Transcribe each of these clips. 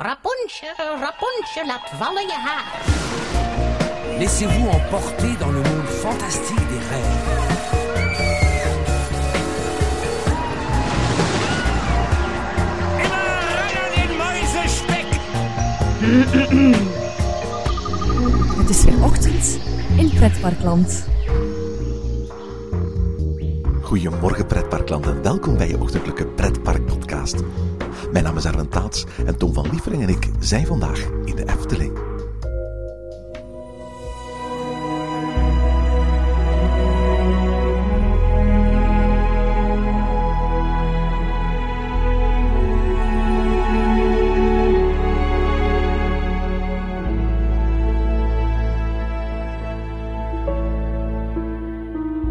Rapunzel, Rapunzel, laat vallen je haar. Laissez-vous emporter dans le monde fantastique des rêves. Immer Mäusespeck! Het is weer ochtend in Pretparkland. Goedemorgen pretparkland en welkom bij je ochtendelijke pretparkpodcast. Mijn naam is Arwen Taats en Tom van Lievering en ik zijn vandaag in de Efteling.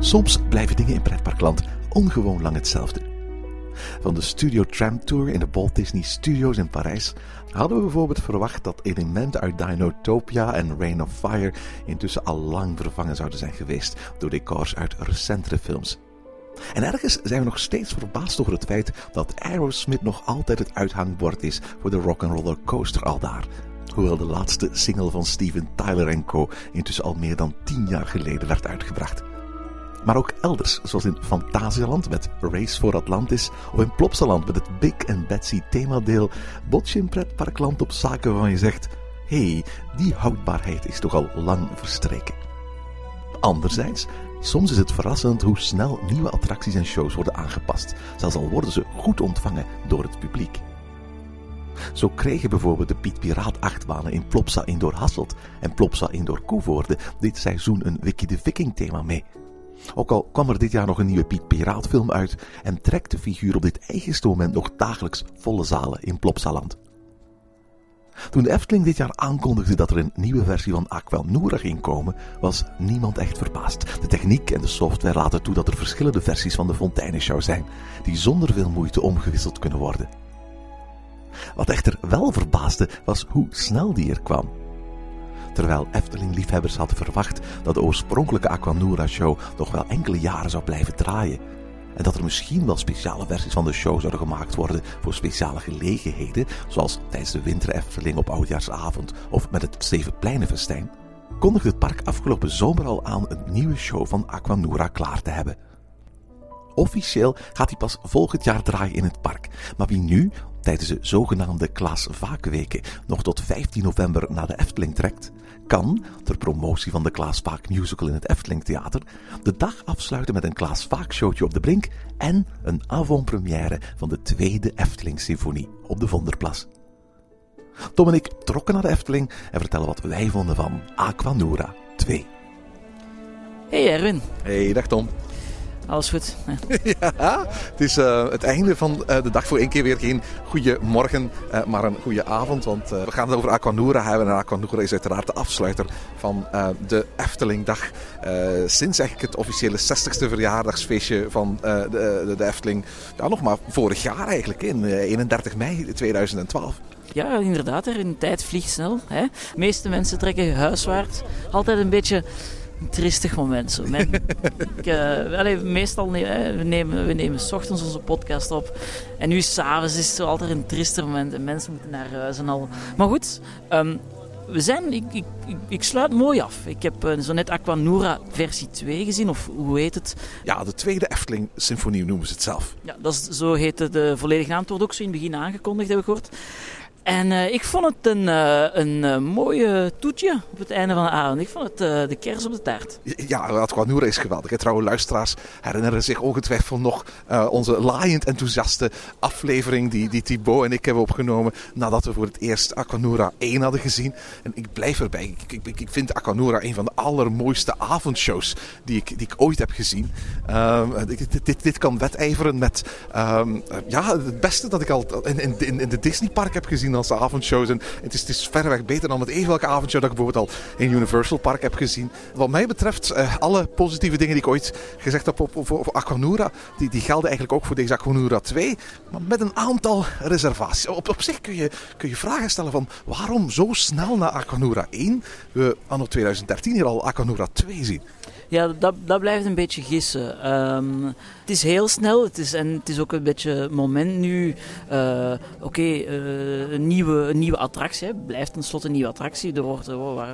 Soms blijven dingen in pretparkland ongewoon lang hetzelfde. Van de Studio Tram Tour in de Walt Disney Studios in Parijs hadden we bijvoorbeeld verwacht dat elementen uit Dinotopia en Rain of Fire intussen al lang vervangen zouden zijn geweest door decors uit recentere films. En ergens zijn we nog steeds verbaasd over het feit dat Aerosmith nog altijd het uithangbord is voor de Rock'n'Roller Coaster al daar. Hoewel de laatste single van Steven Tyler Co. intussen al meer dan 10 jaar geleden werd uitgebracht. Maar ook elders, zoals in Fantasieland met Race for Atlantis of in Plopsaland met het Big and Betsy themadeel, bots je in pretparkland op zaken waarvan je zegt: hé, hey, die houdbaarheid is toch al lang verstreken. Anderzijds, soms is het verrassend hoe snel nieuwe attracties en shows worden aangepast, zelfs al worden ze goed ontvangen door het publiek. Zo kregen bijvoorbeeld de Piet Piraat achtbanen in Plopsa Indoor Hasselt en Plopsa Indoor Koevoorde dit seizoen een Wiki de Viking thema mee. Ook al kwam er dit jaar nog een nieuwe Piet Piraat film uit en trekt de figuur op dit eigenste moment nog dagelijks volle zalen in Plopsaland. Toen de Efteling dit jaar aankondigde dat er een nieuwe versie van Aquanura ging komen, was niemand echt verbaasd. De techniek en de software laten toe dat er verschillende versies van de Fonteinenshow zijn, die zonder veel moeite omgewisseld kunnen worden. Wat echter wel verbaasde, was hoe snel die er kwam. Terwijl Efteling-liefhebbers hadden verwacht dat de oorspronkelijke Aquanura-show nog wel enkele jaren zou blijven draaien. En dat er misschien wel speciale versies van de show zouden gemaakt worden voor speciale gelegenheden, zoals tijdens de Winter Efteling op Oudjaarsavond of met het Zevenpleinenfestijn, kondigde het park afgelopen zomer al aan een nieuwe show van Aquanura klaar te hebben. Officieel gaat hij pas volgend jaar draaien in het park, maar wie nu, tijdens de zogenaamde Klaas Vaakweken, nog tot 15 november naar de Efteling trekt, kan, ter promotie van de Klaas Vaak musical in het Efteling Theater, de dag afsluiten met een Klaas Vaak showtje op de Brink en een avant-première van de tweede Efteling Symfonie op de Vonderplas. Tom en ik trokken naar de Efteling en vertellen wat wij vonden van Aquanura 2. Hey Erwin, Hey, dag Tom. Alles goed? Ja. Ja, het is eh, het einde van eh, de dag voor één keer weer geen goede morgen, eh, maar een goede avond. Want we gaan het over Aquanura hebben. En Aquanura is uiteraard de afsluiter van de Eftelingdag. Sinds eigenlijk het officiële 60ste verjaardagsfeestje van de, de, de Efteling. Ja, nog maar vorig jaar eigenlijk, in eh, 31 mei 2012. ja, inderdaad, de tijd vliegt snel. Hè? De meeste mensen trekken huiswaarts. Altijd een beetje een tristig moment. Zo. Mijn- ik, eh, meestal ne- hè, we nemen we nemen s ochtends onze podcast op. En nu s'avonds is het zo altijd een triester moment. En mensen moeten naar huis en al. Maar goed, ehm, we zijn, ik, ik, ik, sluit mooi af. Ik heb eh, zo net Aquanura versie 2 gezien, of hoe heet het? Ja, de tweede Efteling Symfonie noemen ze het zelf. Ja, dat is, zo heet de, volledige naam. Het wordt ook zo in het begin aangekondigd, heb ik gehoord. En eh, ik vond het een, eh, een eh, mooie toetje op het einde van de avond. Ik vond het de kers op de taart. Ja, Aquanura is geweldig. hè. Trouwe luisteraars herinneren zich ongetwijfeld nog onze laaiend enthousiaste aflevering die, die Thibaut en ik hebben opgenomen nadat we voor het eerst Aquanura 1 hadden gezien. En ik blijf erbij. Ik, ik, ik vind Aquanura een van de allermooiste avondshows die ik, die ik ooit heb gezien. Ehm, dit, dit, dit, kan wedijveren met ehm, eh, ja, het beste dat ik al in, in, in de Disneypark heb gezien als avondshows. En het is, het is verreweg beter dan het even welke avondshow dat ik bijvoorbeeld al in Universal Park heb gezien. Wat mij betreft, eh, alle positieve dingen die ik ooit gezegd heb op Aquanura, die, die gelden eigenlijk ook voor deze Aquanura 2. Maar met een aantal reservaties. Op, op zich kun je, kun je vragen stellen van waarom zo snel na Aquanura 1 we anno 2013 hier al Aquanura 2 zien. Ja, dat, dat blijft een beetje gissen. Ehm, het is heel snel het is, en het is ook een beetje moment nu. eh, Oké, eh, een, nieuwe, een nieuwe attractie. blijft tenslotte een nieuwe attractie. Er wordt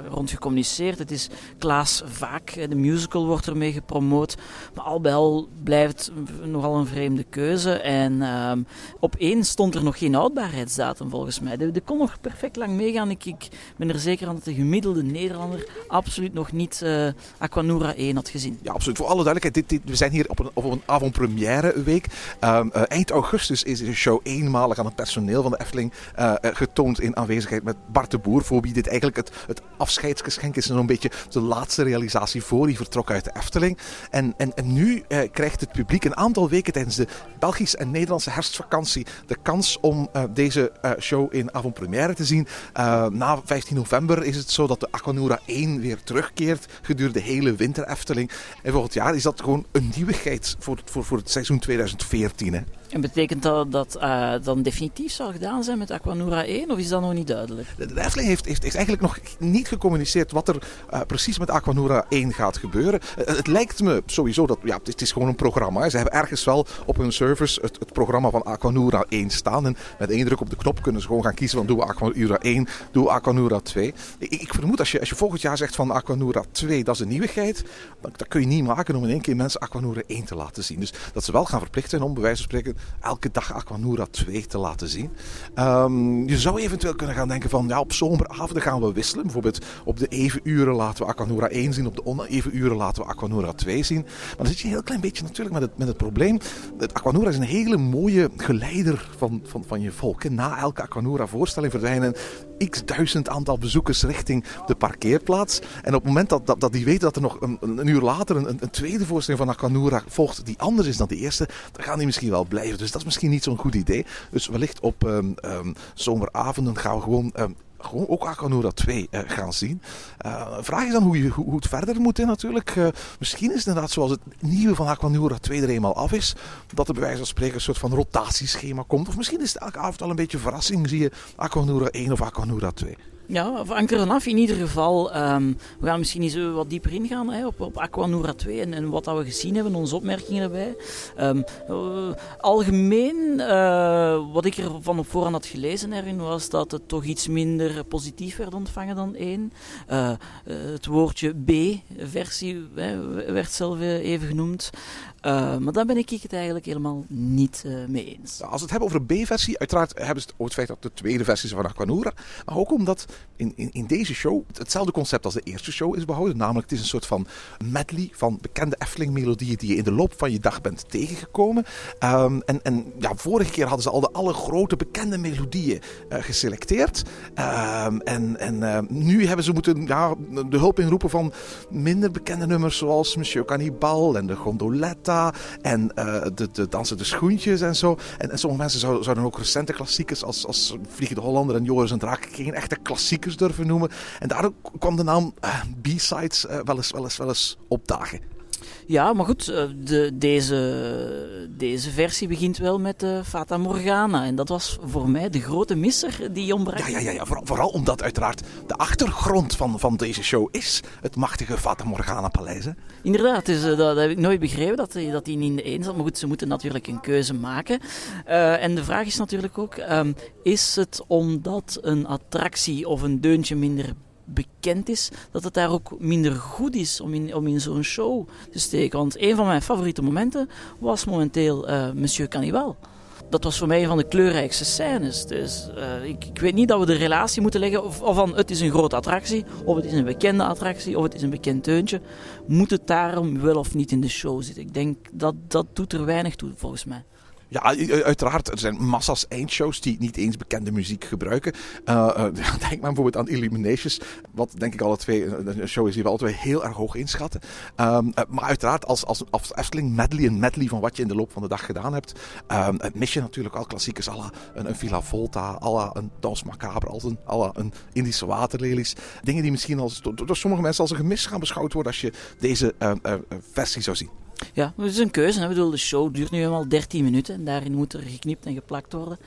rond gecommuniceerd. Het is Klaas Vaak. De musical wordt ermee gepromoot. Maar al bij al blijft het nogal een vreemde keuze. En ehm, op één stond er nog geen houdbaarheidsdatum volgens mij. De, kon nog perfect lang meegaan. Ik, ik ben er zeker aan dat de gemiddelde Nederlander absoluut nog niet eh, Aquanura 1 had gezien. Ja, absoluut. Voor alle duidelijkheid, dit, we zijn hier op een, op een avant-première week. Ehm, eh, eind augustus is de show eenmalig aan het personeel van de Efteling eh, eh, getoond in aanwezigheid met Bart de Boer. Voor wie dit eigenlijk het, het afscheidsgeschenk is. en Zo'n beetje de laatste realisatie voor hij vertrok uit de Efteling. En, en, en nu krijgt het publiek een aantal weken tijdens de Belgische en Nederlandse herfstvakantie de kans om deze show in avant-première te zien. Na 15 november is het zo dat de Aquanura 1 weer terugkeert gedurende de hele winter Efteling. En volgend jaar is dat gewoon een nieuwigheid voor, voor, voor het seizoen 2014. Hè. En betekent dat dat eh, dan definitief zal gedaan zijn met Aquanura 1 of is dat nog niet duidelijk? De, heeft, heeft, eigenlijk nog niet gecommuniceerd wat er eh, precies met Aquanura 1 gaat gebeuren. Eh, het lijkt me sowieso dat ja, het, is, gewoon een programma. Ze hebben ergens wel op hun servers het, het programma van Aquanura 1 staan. En met één druk op de knop kunnen ze gewoon gaan kiezen van doen we Aquanura 1, doen we Aquanura 2. Ik, ik vermoed als je, als je volgend jaar zegt van Aquanura 2, dat is een nieuwigheid. Dan, dat kun je niet maken om in één keer mensen Aquanura 1 te laten zien. Dus dat ze wel gaan verplicht zijn om bij wijze van spreken elke dag Aquanura 2 te laten zien. Ehm, je zou eventueel kunnen gaan denken van ja, op zomeravonden gaan we wisselen. Bijvoorbeeld op de even uren laten we Aquanura 1 zien, op de oneven uren laten we Aquanura 2 zien. Maar dan zit je een heel klein beetje natuurlijk met het, met het probleem. Het Aquanura is een hele mooie geleider van, van, van je volk. Na elke Aquanura voorstelling verdwijnen x duizend aantal bezoekers richting de parkeerplaats. En op het moment dat, dat, dat die weten dat er nog een, een uur later een, een tweede voorstelling van Aquanura volgt die anders is dan de eerste, dan gaan die misschien wel blijven. Dus dat is misschien niet zo'n goed idee. Dus wellicht op ehm, ehm, zomeravonden gaan we gewoon... ehm, gewoon ook Aquanura 2 eh, gaan zien. Eh, vraag is dan hoe, je, hoe, hoe het verder moet natuurlijk. Eh, misschien is het inderdaad zoals het nieuwe van Aquanura 2 er eenmaal af is. Dat er bij wijze van spreken een soort van rotatieschema komt. Of misschien is het elke avond al een beetje verrassing. Zie je Aquanura 1 of Aquanura 2. Ja, we ankeren af in ieder geval. ehm, we gaan misschien eens wat dieper ingaan hè, op, op Aquanura 2 en, en wat dat we gezien hebben, onze opmerkingen erbij. Eh, algemeen, eh, wat ik er van op voorhand had gelezen erin, was dat het toch iets minder positief werd ontvangen dan 1. Eh, het woordje B-versie werd zelf even genoemd. Eh, maar daar ben ik het eigenlijk helemaal niet eh, mee eens. Als we het hebben over een B-versie, uiteraard hebben ze het over het feit dat de tweede versie is van Aquanura. Maar ook omdat in, in, in deze show het- hetzelfde concept als de eerste show is behouden. Namelijk, het is een soort van medley van bekende Efteling-melodieën die je in de loop van je dag bent tegengekomen. Ehm, en en ja, vorige keer hadden ze al de alle grote bekende melodieën eh, geselecteerd. Ehm, en en eh, nu hebben ze moeten de hulp inroepen van minder bekende nummers zoals Monsieur Cannibal en de Gondoletta en eh, de, de Dansen de Schoentjes en zo. En, sommige mensen zouden, zouden ook recente klassiekers als, als Vliegende Hollander en Joris en Draak geen echte klassiekers durven noemen. En daardoor kwam de naam eh, B-sides eh, wel, eens, wel, eens, wel eens opdagen. Ja, maar goed, eh, de, deze, deze versie begint wel met eh, Fata Morgana. En dat was voor mij de grote misser die ontbrak. Ja, ja, ja, ja. Vooral, vooral omdat uiteraard de achtergrond van, van deze show is het machtige Fata Morgana Paleis. hè. Inderdaad, dus, eh, dat heb ik nooit begrepen dat hij dat die niet in de een zat. Maar goed, ze moeten natuurlijk een keuze maken. En de vraag is natuurlijk ook: ehm, is het omdat een attractie of een deuntje minder bekend is, dat het daar ook minder goed is om in, om in zo'n show te steken? Want een van mijn favoriete momenten was momenteel eh, Monsieur Cannibal. Dat was voor mij een van de kleurrijkste scènes. Dus eh, ik, ik weet niet dat we de relatie moeten leggen of, of van het is een grote attractie, of het is een bekende attractie, of het is een bekend deuntje. Moet het daarom wel of niet in de show zitten? Ik denk dat dat doet er weinig toe, volgens mij. Ja, uiteraard. Er zijn massa's eindshows die niet eens bekende muziek gebruiken. Eh, eh, denk maar bijvoorbeeld aan Illuminations. Wat denk ik alle twee een show is die we twee heel erg hoog inschatten. Ehm, eh, maar uiteraard als, als, als Efteling medley, een medley van wat je in de loop van de dag gedaan hebt. ehm, eh, mis je natuurlijk al klassiekers. à la een, Villa Volta, à la een Dans Macabre, een, la een Indische waterlelies. Dingen die misschien als, door, sommige mensen als een gemis gaan beschouwd worden als je deze eh, eh, eh, versie zou zien. Ja, het is een keuze. Bedoel, de show duurt nu eenmaal 13 minuten en daarin moet er geknipt en geplakt worden.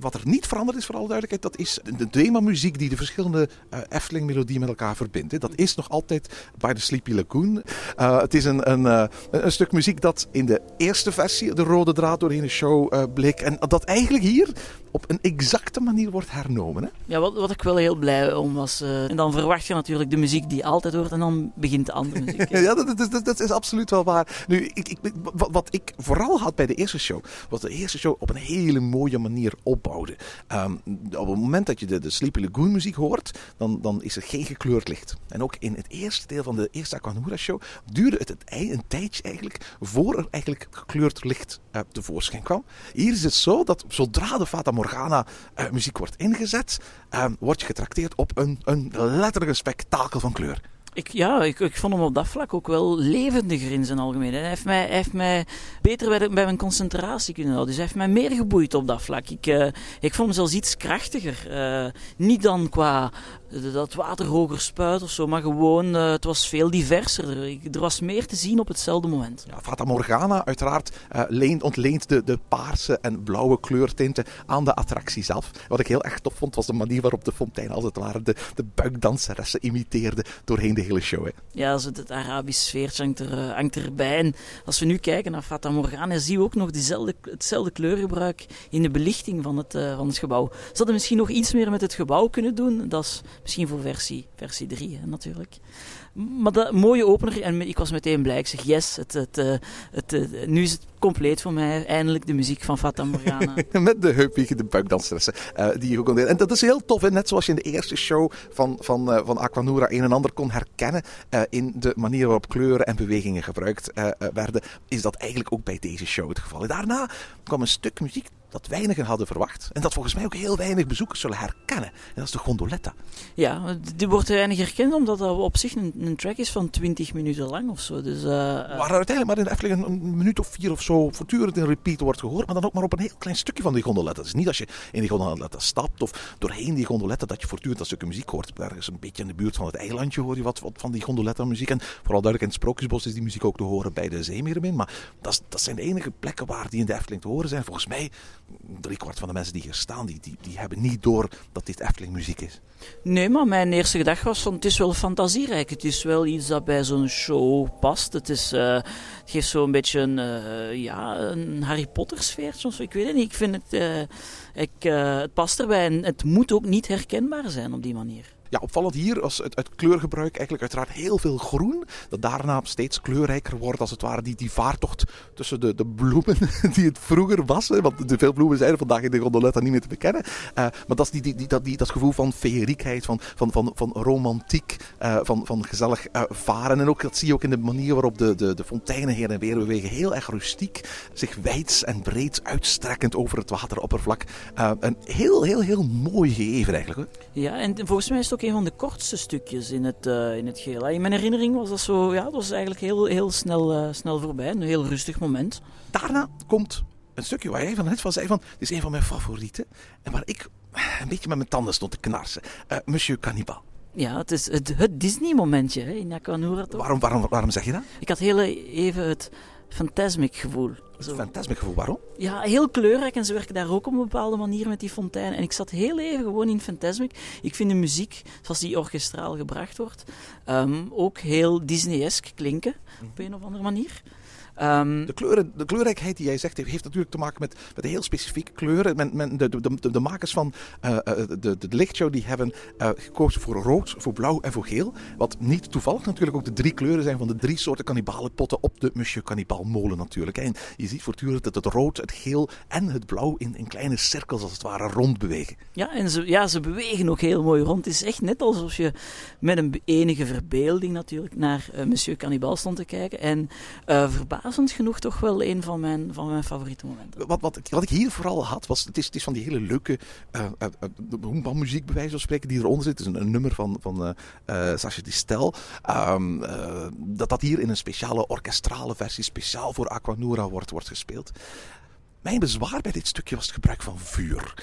Wat er niet veranderd is, voor alle duidelijkheid, dat is de themamuziek die de verschillende uh, Efteling-melodieën met elkaar verbindt. Hè. Dat is nog altijd By the Sleepy Lagoon. Uh, het is een, een, uh, een stuk muziek dat in de eerste versie de rode draad doorheen de show bleek. En dat eigenlijk hier op een exacte manier wordt hernomen. Hè? Ja, wat, wat ik wel heel blij om was. en dan verwacht je natuurlijk de muziek die altijd hoort en dan begint de andere muziek. ja, dat, dat, dat, dat, is absoluut wel waar. Nu, ik, ik, wat, wat, ik vooral had bij de eerste show, was de eerste show op een hele mooie manier Um, op het moment dat je de, de Sleepy Lagoon muziek hoort, dan, dan is er geen gekleurd licht. En ook in het eerste deel van de eerste Aquanura show duurde het, een tijdje eigenlijk voor er eigenlijk gekleurd licht uh, tevoorschijn kwam. Hier is het zo dat zodra de Fata Morgana uh, muziek wordt ingezet, uh, word je getrakteerd op een, een letterlijke spektakel van kleur. Ik, ja, ik, ik vond hem op dat vlak ook wel levendiger in zijn algemeen. Hij heeft mij, hij heeft mij beter bij, mijn concentratie kunnen houden. Dus hij heeft mij meer geboeid op dat vlak. Ik, uh, ik vond hem zelfs iets krachtiger. Uh, niet dan qua dat water hoger spuit of zo, maar gewoon, uh, het was veel diverser. Er was meer te zien op hetzelfde moment. Ja, Fata Morgana uiteraard leent, ontleent de, de paarse en blauwe kleurtinten aan de attractie zelf. Wat ik heel erg tof vond, was de manier waarop de fontein als het ware de, de buikdanseressen imiteerde doorheen de hele show. Hè. Ja, zo het Arabisch sfeertje hangt, er, uh, hangt erbij. En als we nu kijken naar Fata Morgana, zien we ook nog diezelfde, hetzelfde kleurgebruik in de belichting van het, uh, van het gebouw. Ze hadden misschien nog iets meer met het gebouw kunnen doen. Dat is misschien voor versie 3 versie drie, natuurlijk. Maar dat mooie opener, en ik was meteen blij. Ik zeg, yes, het, het, uh, het, uh, nu is het compleet voor mij. Eindelijk de muziek van Fata Morgana. Met de heupwiegende buikdanseressen uh, die je ook kon En dat is heel tof, hè? net zoals je in de eerste show van, van, van Aquanura een en ander kon herkennen in de manier waarop kleuren en bewegingen gebruikt werden, is dat eigenlijk ook bij deze show het geval. Daarna kwam een stuk muziek dat weinigen hadden verwacht. En dat volgens mij ook heel weinig bezoekers zullen herkennen. En dat is de gondoletta. Ja, die wordt weinig herkend omdat dat op zich een, een track is van 20 minuten lang of zo. Dus, uh, Waar uiteindelijk maar in de Efteling een, minuut of vier of zo voortdurend in repeat wordt gehoord. Maar dan ook maar op een heel klein stukje van die gondoletta. Het is niet als je in die gondoletta stapt of doorheen die gondoletta dat je voortdurend dat stukje muziek hoort. Ergens een beetje in de buurt van het eilandje hoor je wat, wat van die gondoletta muziek. En vooral duidelijk in het Sprookjesbos is die muziek ook te horen bij de Zeemeermin. Maar dat, dat zijn de enige plekken waar die in de Efteling te horen zijn. Volgens mij driekwart van de mensen die hier staan, die, die, die hebben niet door dat dit Efteling muziek is. Nee, maar mijn eerste gedachte was van het is wel fantasierijk. Het is wel iets dat bij zo'n show past. Het, is, het geeft zo'n beetje een, uh, ja, een Harry Potter zo. Ik weet het niet. Ik vind het, uh, ik, het past erbij en het moet ook niet herkenbaar zijn op die manier. Ja, opvallend hier was het, het, kleurgebruik eigenlijk uiteraard heel veel groen. Dat daarna steeds kleurrijker wordt, als het ware. Die, die vaartocht tussen de, de bloemen die het vroeger was. Want de veel bloemen zijn er vandaag in de gondoletta niet meer te bekennen. Uh, maar dat is die, die, die, dat, die, dat gevoel van feeriekheid, van, van, van, van romantiek, uh, van, van gezellig uh, varen. En ook, dat zie je ook in de manier waarop de, de, de fonteinen heen en weer bewegen. Heel erg rustiek, zich wijds en breed uitstrekkend over het wateroppervlak. een heel, heel, heel mooi gegeven eigenlijk. Ja, en volgens mij is het ook een van de kortste stukjes in het, uh, in het geheel. In mijn herinnering was dat zo, ja, dat was eigenlijk heel, heel snel, uh, snel voorbij. Een heel rustig moment. Daarna komt een stukje waar jij van net van zei van, dit is een van mijn favorieten. En waar ik een beetje met mijn tanden stond te knarsen. Uh, Monsieur Cannibal. Ja, het is het, het Disney-momentje in Nakamura. Waarom, waarom, waarom zeg je dat? Ik had heel even het Fantasmic gevoel. Zo. Fantasmic gevoel, waarom? Ja, heel kleurrijk en ze werken daar ook op een bepaalde manier met die fontein. En ik zat heel even gewoon in Fantasmic. Ik vind de muziek, zoals die orkestraal gebracht wordt, um, ook heel Disney-esk klinken, op een of andere manier. Um, de, kleuren, de kleurrijkheid die jij zegt heeft, natuurlijk te maken met, met heel specifieke kleuren. Men, men, de, de, de, de, makers van uh, de, lichtshow die hebben uh, gekozen voor rood, voor blauw en voor geel. Wat niet toevallig natuurlijk ook de drie kleuren zijn van de drie soorten kannibalenpotten op de Monsieur Cannibal molen natuurlijk. En je ziet voortdurend dat het rood, het geel en het blauw in, in kleine cirkels als het ware rondbewegen. Ja, en ze, ja, ze bewegen ook heel mooi rond. Het is echt net alsof je met een enige verbeelding natuurlijk naar uh, Monsieur Cannibal stond te kijken. En verbaasd verrassend genoeg toch wel een van mijn, van mijn favoriete momenten. Wat, wat, wat ik hier vooral had, was het is, het is van die hele leuke uh, uh, muziek bij wijze van spreken die eronder zit. Het is een, nummer van, van uh, uh, Sacha Distel. Um, dat dat hier in een speciale orkestrale versie, speciaal voor Aquanura, wordt, wordt gespeeld. Mijn bezwaar bij dit stukje was het gebruik van vuur.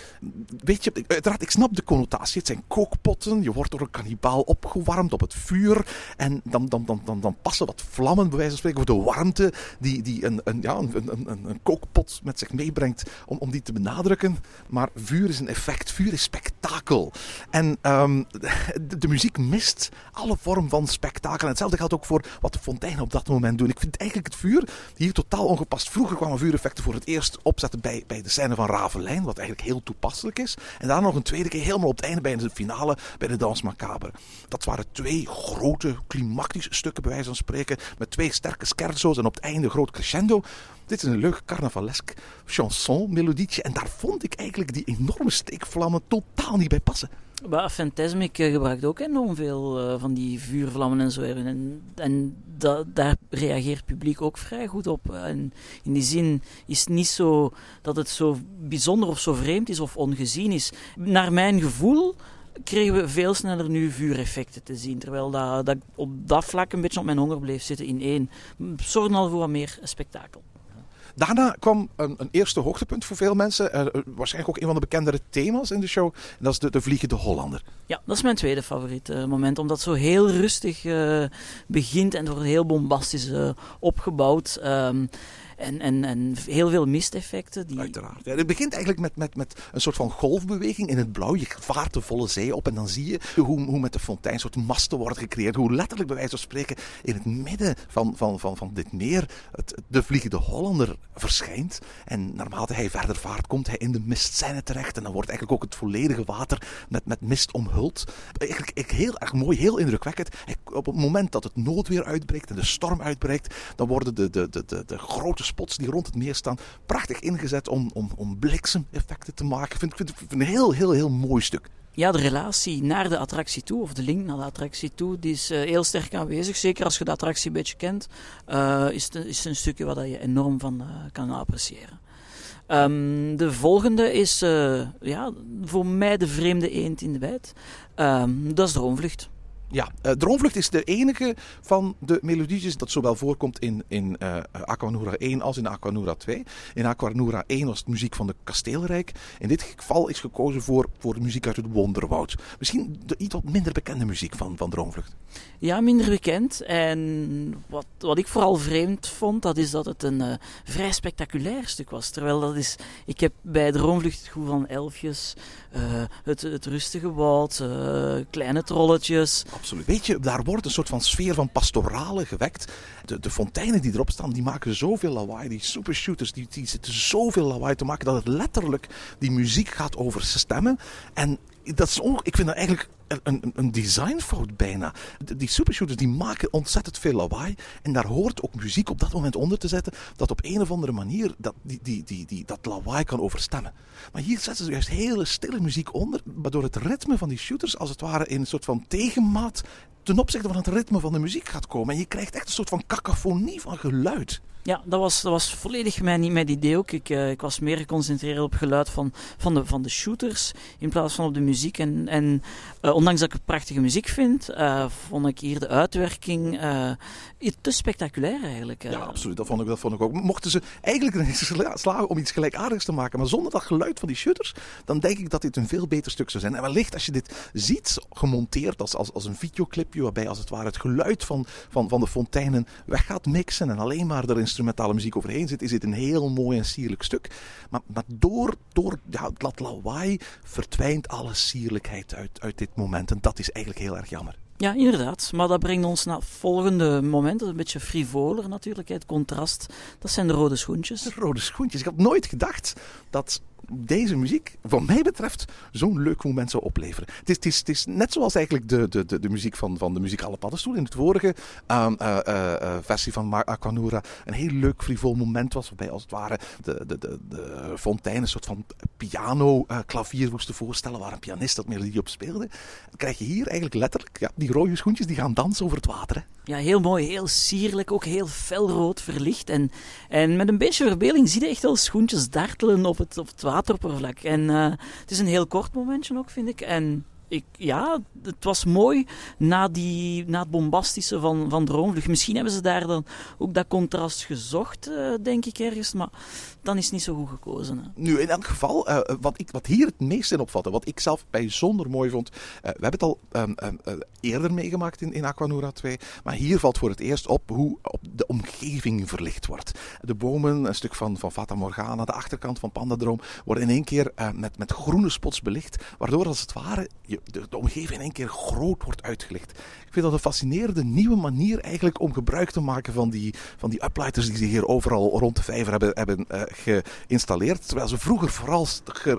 Weet je, uiteraard, ik snap de connotatie. Het zijn kookpotten. Je wordt door een kannibaal opgewarmd op het vuur. En dan, dan, dan, dan, dan passen wat vlammen, bij wijze van spreken, voor de warmte die, die een, een, ja, een, een, een, kookpot met zich meebrengt om, om die te benadrukken. Maar vuur is een effect. Vuur is spektakel. En de, de, muziek mist alle vorm van spektakel. En hetzelfde geldt ook voor wat de fonteinen op dat moment doen. Ik vind eigenlijk het vuur hier totaal ongepast. Vroeger kwamen vuureffecten voor het eerst opzetten bij, bij de scène van Ravelijn, wat eigenlijk heel toepasselijk is. En daarna nog een tweede keer helemaal op het einde bij de finale bij de Dans Macabre. Dat waren twee grote climactische stukken, bij wijze van spreken, met twee sterke scherzo's en op het einde groot crescendo. Dit is een leuk carnavalesk chanson, melodietje. En daar vond ik eigenlijk die enorme steekvlammen totaal niet bij passen. Maar Fantasmic eh, gebruikt ook enorm veel uh, van die vuurvlammen en zo. En, en da, daar reageert het publiek ook vrij goed op. En in die zin is het niet zo dat het zo bijzonder of zo vreemd is of ongezien is. Naar mijn gevoel kregen we veel sneller nu vuureffecten te zien. Terwijl dat, dat op dat vlak een beetje op mijn honger bleef zitten in één. Zorgde al voor wat meer spektakel. Daarna kwam een, een, eerste hoogtepunt voor veel mensen. Uh, waarschijnlijk ook een van de bekendere thema's in de show. En dat is de, de Vliegende Hollander. Ja, dat is mijn tweede favoriete uh, moment. Omdat het zo heel rustig begint en wordt heel bombastisch opgebouwd. Um, en, en, en heel veel misteffecten. Die... Uiteraard. Het begint eigenlijk met, met, met een soort van golfbeweging in het blauw. Je vaart de volle zee op en dan zie je hoe, hoe met de fontein soort masten worden gecreëerd. Hoe letterlijk bij wijze van spreken in het midden van, van, van, van dit meer het, de vliegende Hollander verschijnt. En naarmate hij verder vaart, komt hij in de mistscène terecht. En dan wordt eigenlijk ook het volledige water met, met mist omhuld. Eigenlijk heel erg mooi, heel indrukwekkend. Op het moment dat het noodweer uitbreekt en de storm uitbreekt, dan worden de, de, de, de, de grote spots die rond het meer staan prachtig ingezet om, om, om bliksemeffecten te maken. Ik vind, vind, vind een heel, heel, heel mooi stuk. Ja, de relatie naar de attractie toe, of de link naar de attractie toe, die is uh, heel sterk aanwezig. Zeker als je de attractie een beetje kent, uh, is, het, is een stukje waar je enorm van uh, kan appreciëren. Um, de volgende is ja, voor mij de vreemde eend in de bijt. Um, dat is de Droomvlucht. Ja, uh, Droomvlucht is de enige van de melodietjes dat zowel voorkomt in, in uh, Aquanura 1 als in Aquanura 2. In Aquanura 1 was het muziek van de Kasteelrijk. In dit geval is gekozen voor, voor de muziek uit het Wonderwoud. Misschien de iets wat minder bekende muziek van, van Droomvlucht. Ja, minder bekend. En wat, wat ik vooral vreemd vond, dat is dat het een uh, vrij spectaculair stuk was. Terwijl dat is, ik heb bij Droomvlucht het gevoel van elfjes, het, het rustige woud, kleine trolletjes absoluut. Weet je, daar wordt een soort van sfeer van pastorale gewekt. De, de fonteinen die erop staan, die maken zoveel lawaai. Die supershooters, die, die zitten zoveel lawaai te maken dat het letterlijk die muziek gaat overstemmen. En dat is ik vind dat eigenlijk een, een, designfout bijna. Die supershooters die maken ontzettend veel lawaai. En daar hoort ook muziek op dat moment onder te zetten. Dat op een of andere manier dat, die, die, die, die, dat lawaai kan overstemmen. Maar hier zetten ze juist hele stille muziek onder. Waardoor het ritme van die shooters als het ware in een soort van tegenmaat ten opzichte van het ritme van de muziek gaat komen. En je krijgt echt een soort van cacophonie van geluid. Ja, dat was, dat was volledig mijn, mijn idee ook. Ik, uh, ik was meer geconcentreerd op geluid van, van, de, van de shooters in plaats van op de muziek. En, en uh, ondanks dat ik prachtige muziek vind, uh, vond ik hier de uitwerking te spectaculair eigenlijk. Ja, absoluut. Dat vond, ik, dat vond ik ook. Mochten ze eigenlijk slagen om iets gelijkaardigs te maken, maar zonder dat geluid van die shooters, dan denk ik dat dit een veel beter stuk zou zijn. En wellicht als je dit ziet gemonteerd als, als, als een videoclipje, waarbij als het ware het geluid van, van, van de fonteinen weg gaat mixen en alleen maar erin instrumentale muziek overheen zit, is dit een heel mooi en sierlijk stuk. Maar, maar door, door ja, dat lawaai verdwijnt alle sierlijkheid uit, uit dit moment. En dat is eigenlijk heel erg jammer. Ja, inderdaad. Maar dat brengt ons naar het volgende moment. Dat is een beetje frivoler natuurlijk. Het contrast. Dat zijn de rode schoentjes. De rode schoentjes. Ik had nooit gedacht dat deze muziek, wat mij betreft, zo'n leuk moment zou opleveren. Het is, het is, het is net zoals eigenlijk de, de, de, de muziek van, van de muzikale paddenstoel in het vorige uh, uh, uh, versie van Aquanura een heel leuk frivol moment was, waarbij als het ware de, de, de, de fontein een soort van piano-klavier moesten voorstellen waar een pianist dat melodie op speelde. Dan krijg je hier eigenlijk letterlijk ja, die rode schoentjes die gaan dansen over het water. Hè. Ja, heel mooi, heel sierlijk, ook heel felrood verlicht. En, en met een beetje verbeelding zie je echt wel schoentjes dartelen op het, op het wateroppervlak. En uh, het is een heel kort momentje ook, vind ik. En ik, ja, het was mooi na, die, na het bombastische van, van Droomvlucht. Misschien hebben ze daar dan ook dat contrast gezocht, uh, denk ik ergens. Maar dan is het niet zo goed gekozen. Hè. Nu, in elk geval, uh, wat, ik, wat hier het meest in opvatte, wat ik zelf bijzonder mooi vond. We hebben het al um, um, eerder meegemaakt in, in Aquanura 2. Maar hier valt voor het eerst op hoe op de omgeving verlicht wordt. De bomen, een stuk van, van Fata Morgana, de achterkant van Pandadroom, worden in één keer met, met groene spots belicht. Waardoor als het ware je, de, omgeving in één keer groot wordt uitgelicht. Ik vind dat een fascinerende nieuwe manier eigenlijk om gebruik te maken van die, van die uplighters die ze hier overal rond de vijver hebben, hebben uh, geïnstalleerd. Terwijl ze vroeger vooral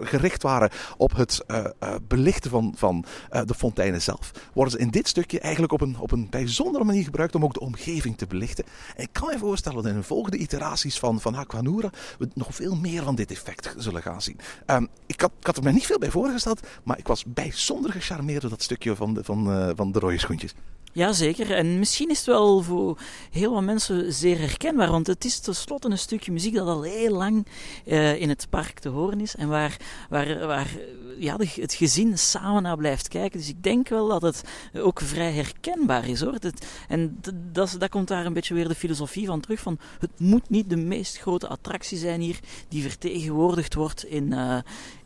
gericht waren op het uh, uh, belichten van, van de fonteinen zelf. Worden ze in dit stukje eigenlijk op een, op een bijzondere manier gebruikt om ook de omgeving te belichten. En ik kan me voorstellen dat in de volgende iteraties van, van Aquanura we nog veel meer van dit effect zullen gaan zien. Um, ik, had, ik had er me niet veel bij voorgesteld, maar ik was bijzonder gecharmeerd door dat stukje van de, van, van de rode schoentjes. Jazeker, en misschien is het wel voor heel wat mensen zeer herkenbaar, want het is tenslotte een stukje muziek dat al heel lang uh, in het park te horen is en waar, waar, waar ja, de, het gezin samen naar blijft kijken. Dus ik denk wel dat het ook vrij herkenbaar is hoor. Het, en dat, dat komt daar een beetje weer de filosofie van terug: van het moet niet de meest grote attractie zijn hier die vertegenwoordigd wordt in,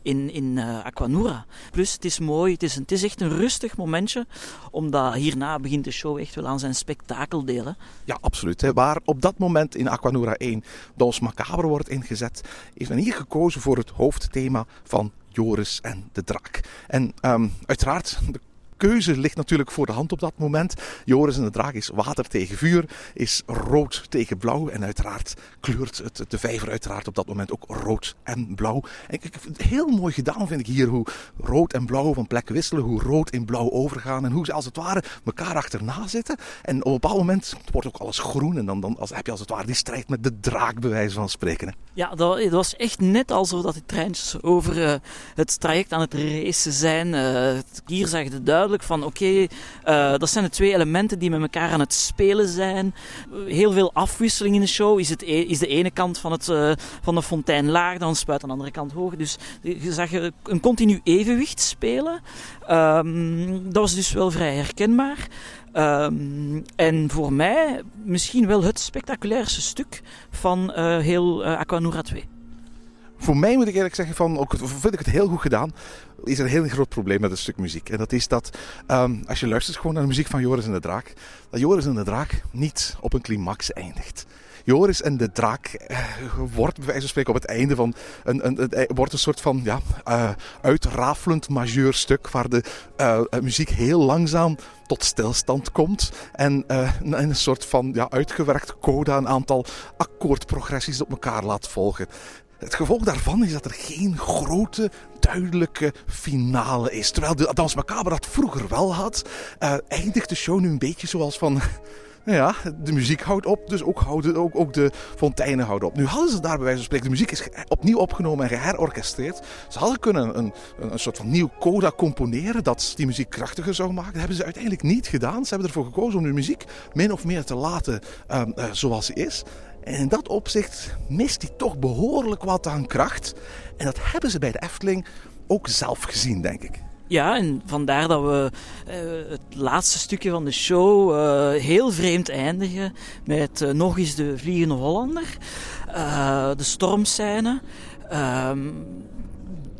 in, in uh, Aquanura. Plus, het is mooi, het is, het is echt een rustig momentje, omdat hierna begint de show echt wel aan zijn spektakeldeel. Hè? Ja, absoluut. Hè. Waar op dat moment in Aquanura 1 Dons Macabre wordt ingezet, heeft men hier gekozen voor het hoofdthema van Joris en de draak. En um, uiteraard, keuze ligt natuurlijk voor de hand op dat moment. Joris en de draak is water tegen vuur, is rood tegen blauw. En uiteraard kleurt het, de vijver uiteraard op dat moment ook rood en blauw. En ik, heel mooi gedaan vind ik hier hoe rood en blauw van plek wisselen. Hoe rood in blauw overgaan. En hoe ze als het ware elkaar achterna zitten. En op een bepaald moment wordt ook alles groen. En dan, dan als, heb je als het ware die strijd met de draak bij wijze van spreken. Ja, dat, was echt net alsof dat die treintjes over uh, het traject aan het racen zijn. Uh, hier zag je duidelijk van oké, uh, dat zijn de twee elementen die met elkaar aan het spelen zijn. Heel veel afwisseling in de show. Is, het e is de ene kant van, het, uh, van de fontein laag, dan spuit aan de andere kant hoog. Dus je zag een continu evenwicht spelen. Um, dat was dus wel vrij herkenbaar. Um, en voor mij misschien wel het spectaculairste stuk van uh, heel Aquanura 2. Voor mij moet ik eerlijk zeggen, van, ook, vind ik het heel goed gedaan. Is er een heel groot probleem met een stuk muziek. En dat is dat um, als je luistert gewoon naar de muziek van Joris en de Draak, dat Joris en de Draak niet op een climax eindigt. Joris en de draak eh, wordt bij wijze van spreken op het einde van een, een, een, wordt een soort van ja, uh, uitrafelend majeurstuk waar de muziek heel langzaam tot stilstand komt en in een soort van ja, uitgewerkt coda een aantal akkoordprogressies op elkaar laat volgen. Het gevolg daarvan is dat er geen grote, duidelijke finale is. Terwijl de Dans Macabre dat vroeger wel had, uh, eindigt de show nu een beetje zoals van... Nou ja, de muziek houdt op, dus ook, houden, ook, ook de fonteinen houden op. Nu hadden ze daar bij wijze van spreken, de muziek is opnieuw opgenomen en geherorchestreerd. Ze hadden kunnen een, een, een soort van nieuw coda componeren dat die muziek krachtiger zou maken. Dat hebben ze uiteindelijk niet gedaan. Ze hebben ervoor gekozen om de muziek min of meer te laten um, uh, zoals ze is. En in dat opzicht mist hij toch behoorlijk wat aan kracht. En dat hebben ze bij de Efteling ook zelf gezien, denk ik. Ja, en vandaar dat we uh, het laatste stukje van de show uh, heel vreemd eindigen met uh, nog eens de Vliegende Hollander, de stormscène.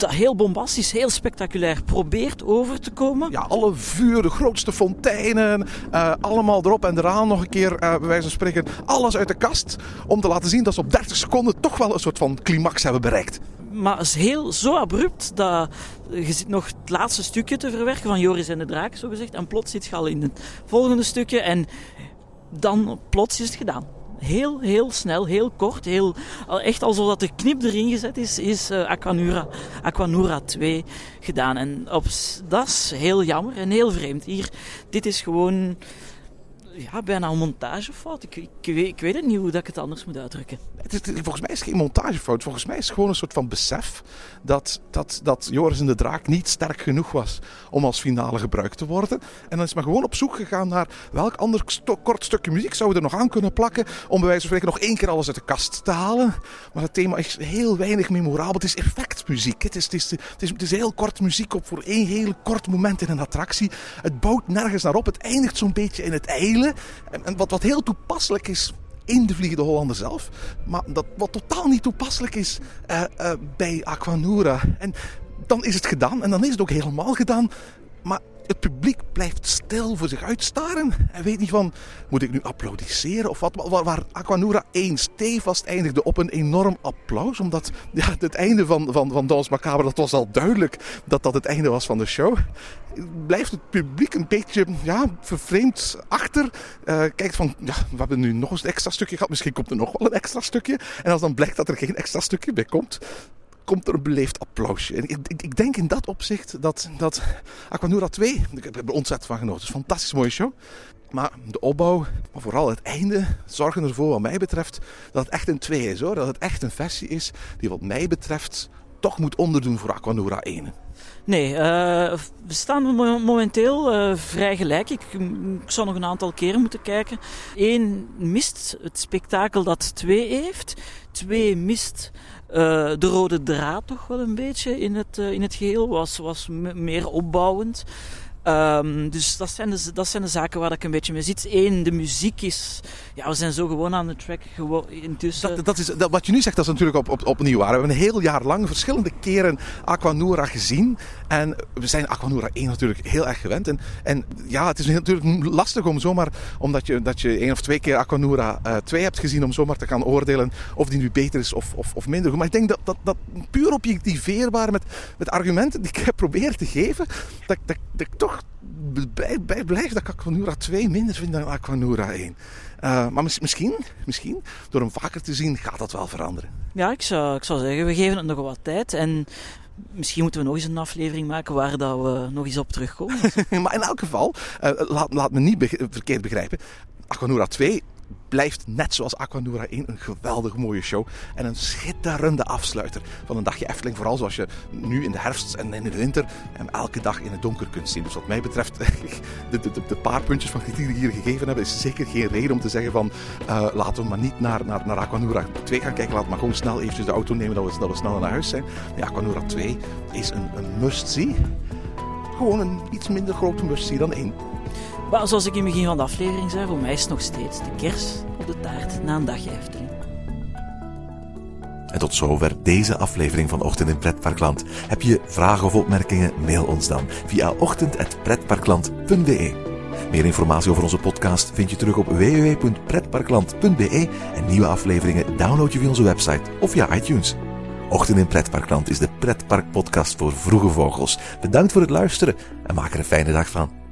Dat heel bombastisch, heel spectaculair probeert over te komen. Ja, alle vuur, de grootste fonteinen, uh, allemaal erop en eraan nog een keer, uh, bij wijze van spreken, alles uit de kast. Om te laten zien dat ze op 30 seconden toch wel een soort van climax hebben bereikt. Maar het is heel zo abrupt dat je zit nog het laatste stukje te verwerken van Joris en de Draak, zo gezegd. En plots zit je al in het volgende stukje en dan plots is het gedaan heel, heel snel, heel kort, heel, echt alsof dat de knip erin gezet is, is uh, Aquanura, Aquanura 2 gedaan. En op, dat is heel jammer en heel vreemd. Hier, dit is gewoon ja, bijna een montagefout. Ik, ik, weet, ik weet het niet hoe dat ik het anders moet uitdrukken. Het volgens mij is het geen montagefout. Volgens mij is het gewoon een soort van besef dat, dat, dat Joris en de Draak niet sterk genoeg was om als finale gebruikt te worden. En dan is men gewoon op zoek gegaan naar welk ander kort stukje muziek zouden we er nog aan kunnen plakken om bij wijze van spreken nog één keer alles uit de kast te halen. Maar het thema is heel weinig memorabel. Het is effectmuziek. Het is, het, is, het, is, het is heel kort muziek op voor één heel kort moment in een attractie. Het bouwt nergens naar op. Het eindigt zo'n beetje in het eilen. En, wat, wat heel toepasselijk is in de Vliegende Hollander zelf. Maar dat wat totaal niet toepasselijk is uh, uh, bij Aquanura. En dan is het gedaan. En dan is het ook helemaal gedaan. Maar het publiek blijft stil voor zich uitstaren. En weet niet van, moet ik nu applaudisseren of wat? Waar, waar Aquanura 1 stevast eindigde op een enorm applaus. Omdat ja, het einde van, van, van Dans Macabre, dat was al duidelijk dat dat het einde was van de show. Blijft het publiek een beetje ja, vervreemd achter. Uh, kijkt van, ja, we hebben nu nog eens een extra stukje gehad. Misschien komt er nog wel een extra stukje. En als dan blijkt dat er geen extra stukje bij komt, komt er een beleefd applausje. En ik, ik, denk in dat opzicht dat, dat Aquanura 2, ik heb er ontzettend van genoten. Het is een fantastisch mooie show. Maar de opbouw, maar vooral het einde, zorgen ervoor wat mij betreft dat het echt een 2 is hoor. Dat het echt een versie is die wat mij betreft toch moet onderdoen voor Aquanura 1. Nee, uh, we staan momenteel uh, vrij gelijk. Ik, ik, zou nog een aantal keren moeten kijken. Eén mist het spektakel dat twee heeft. Twee mist uh, de rode draad toch wel een beetje in het, in het geheel. Was, was meer opbouwend. Um, dus dat zijn, de, dat zijn de zaken waar ik een beetje mee zit. Eén, de muziek is... Ja, we zijn zo gewoon aan de track gewoon intussen. Dat, dat is, dat, wat je nu zegt, dat is natuurlijk op, op, opnieuw waar. We hebben een heel jaar lang verschillende keren Aquanura gezien. En we zijn Aquanura 1 natuurlijk heel erg gewend. En, en ja, het is natuurlijk lastig om zomaar... Omdat je, dat je één of twee keer Aquanura uh, 2 hebt gezien... om zomaar te gaan oordelen of die nu beter is of, of, of minder goed. Maar ik denk dat, dat, dat puur objectiveerbaar met, met argumenten die ik heb proberen te geven... dat, dat, dat ik toch bij, bij blijf dat ik Aquanura 2 minder vind dan Aquanura 1. Uh, maar mis, misschien, misschien, door hem vaker te zien, gaat dat wel veranderen. Ja, ik zou, ik zou zeggen, we geven het nog wat tijd. En misschien moeten we nog eens een aflevering maken waar dat we nog eens op terugkomen. maar in elk geval, uh, laat, laat me niet be verkeerd begrijpen. Aquanura 2 blijft net zoals Aquanura 1 een geweldig mooie show. En een schitterende afsluiter van een dagje Efteling. Vooral zoals je nu in de herfst en in de winter en elke dag in het donker kunt zien. Dus wat mij betreft, de, de, de paar puntjes van die ik hier gegeven heb, is zeker geen reden om te zeggen van uh, laten we maar niet naar, naar, naar Aquanura 2 gaan kijken. Laten we maar gewoon snel eventjes de auto nemen dat we, dat we snel naar huis zijn. Nee, Aquanura 2 is een, een must-see. Gewoon een iets minder grote must-see dan 1. Maar zoals ik in het begin van de aflevering zei, voor mij is het nog steeds de kers op de taart na een dagje Efteling. En tot zover deze aflevering van Ochtend in Pretparkland. Heb je vragen of opmerkingen? Mail ons dan via ochtend.pretparkland.be. Meer informatie over onze podcast vind je terug op www.pretparkland.be en nieuwe afleveringen download je via onze website of via iTunes. Ochtend in Pretparkland is de pretparkpodcast voor vroege vogels. Bedankt voor het luisteren en maak er een fijne dag van.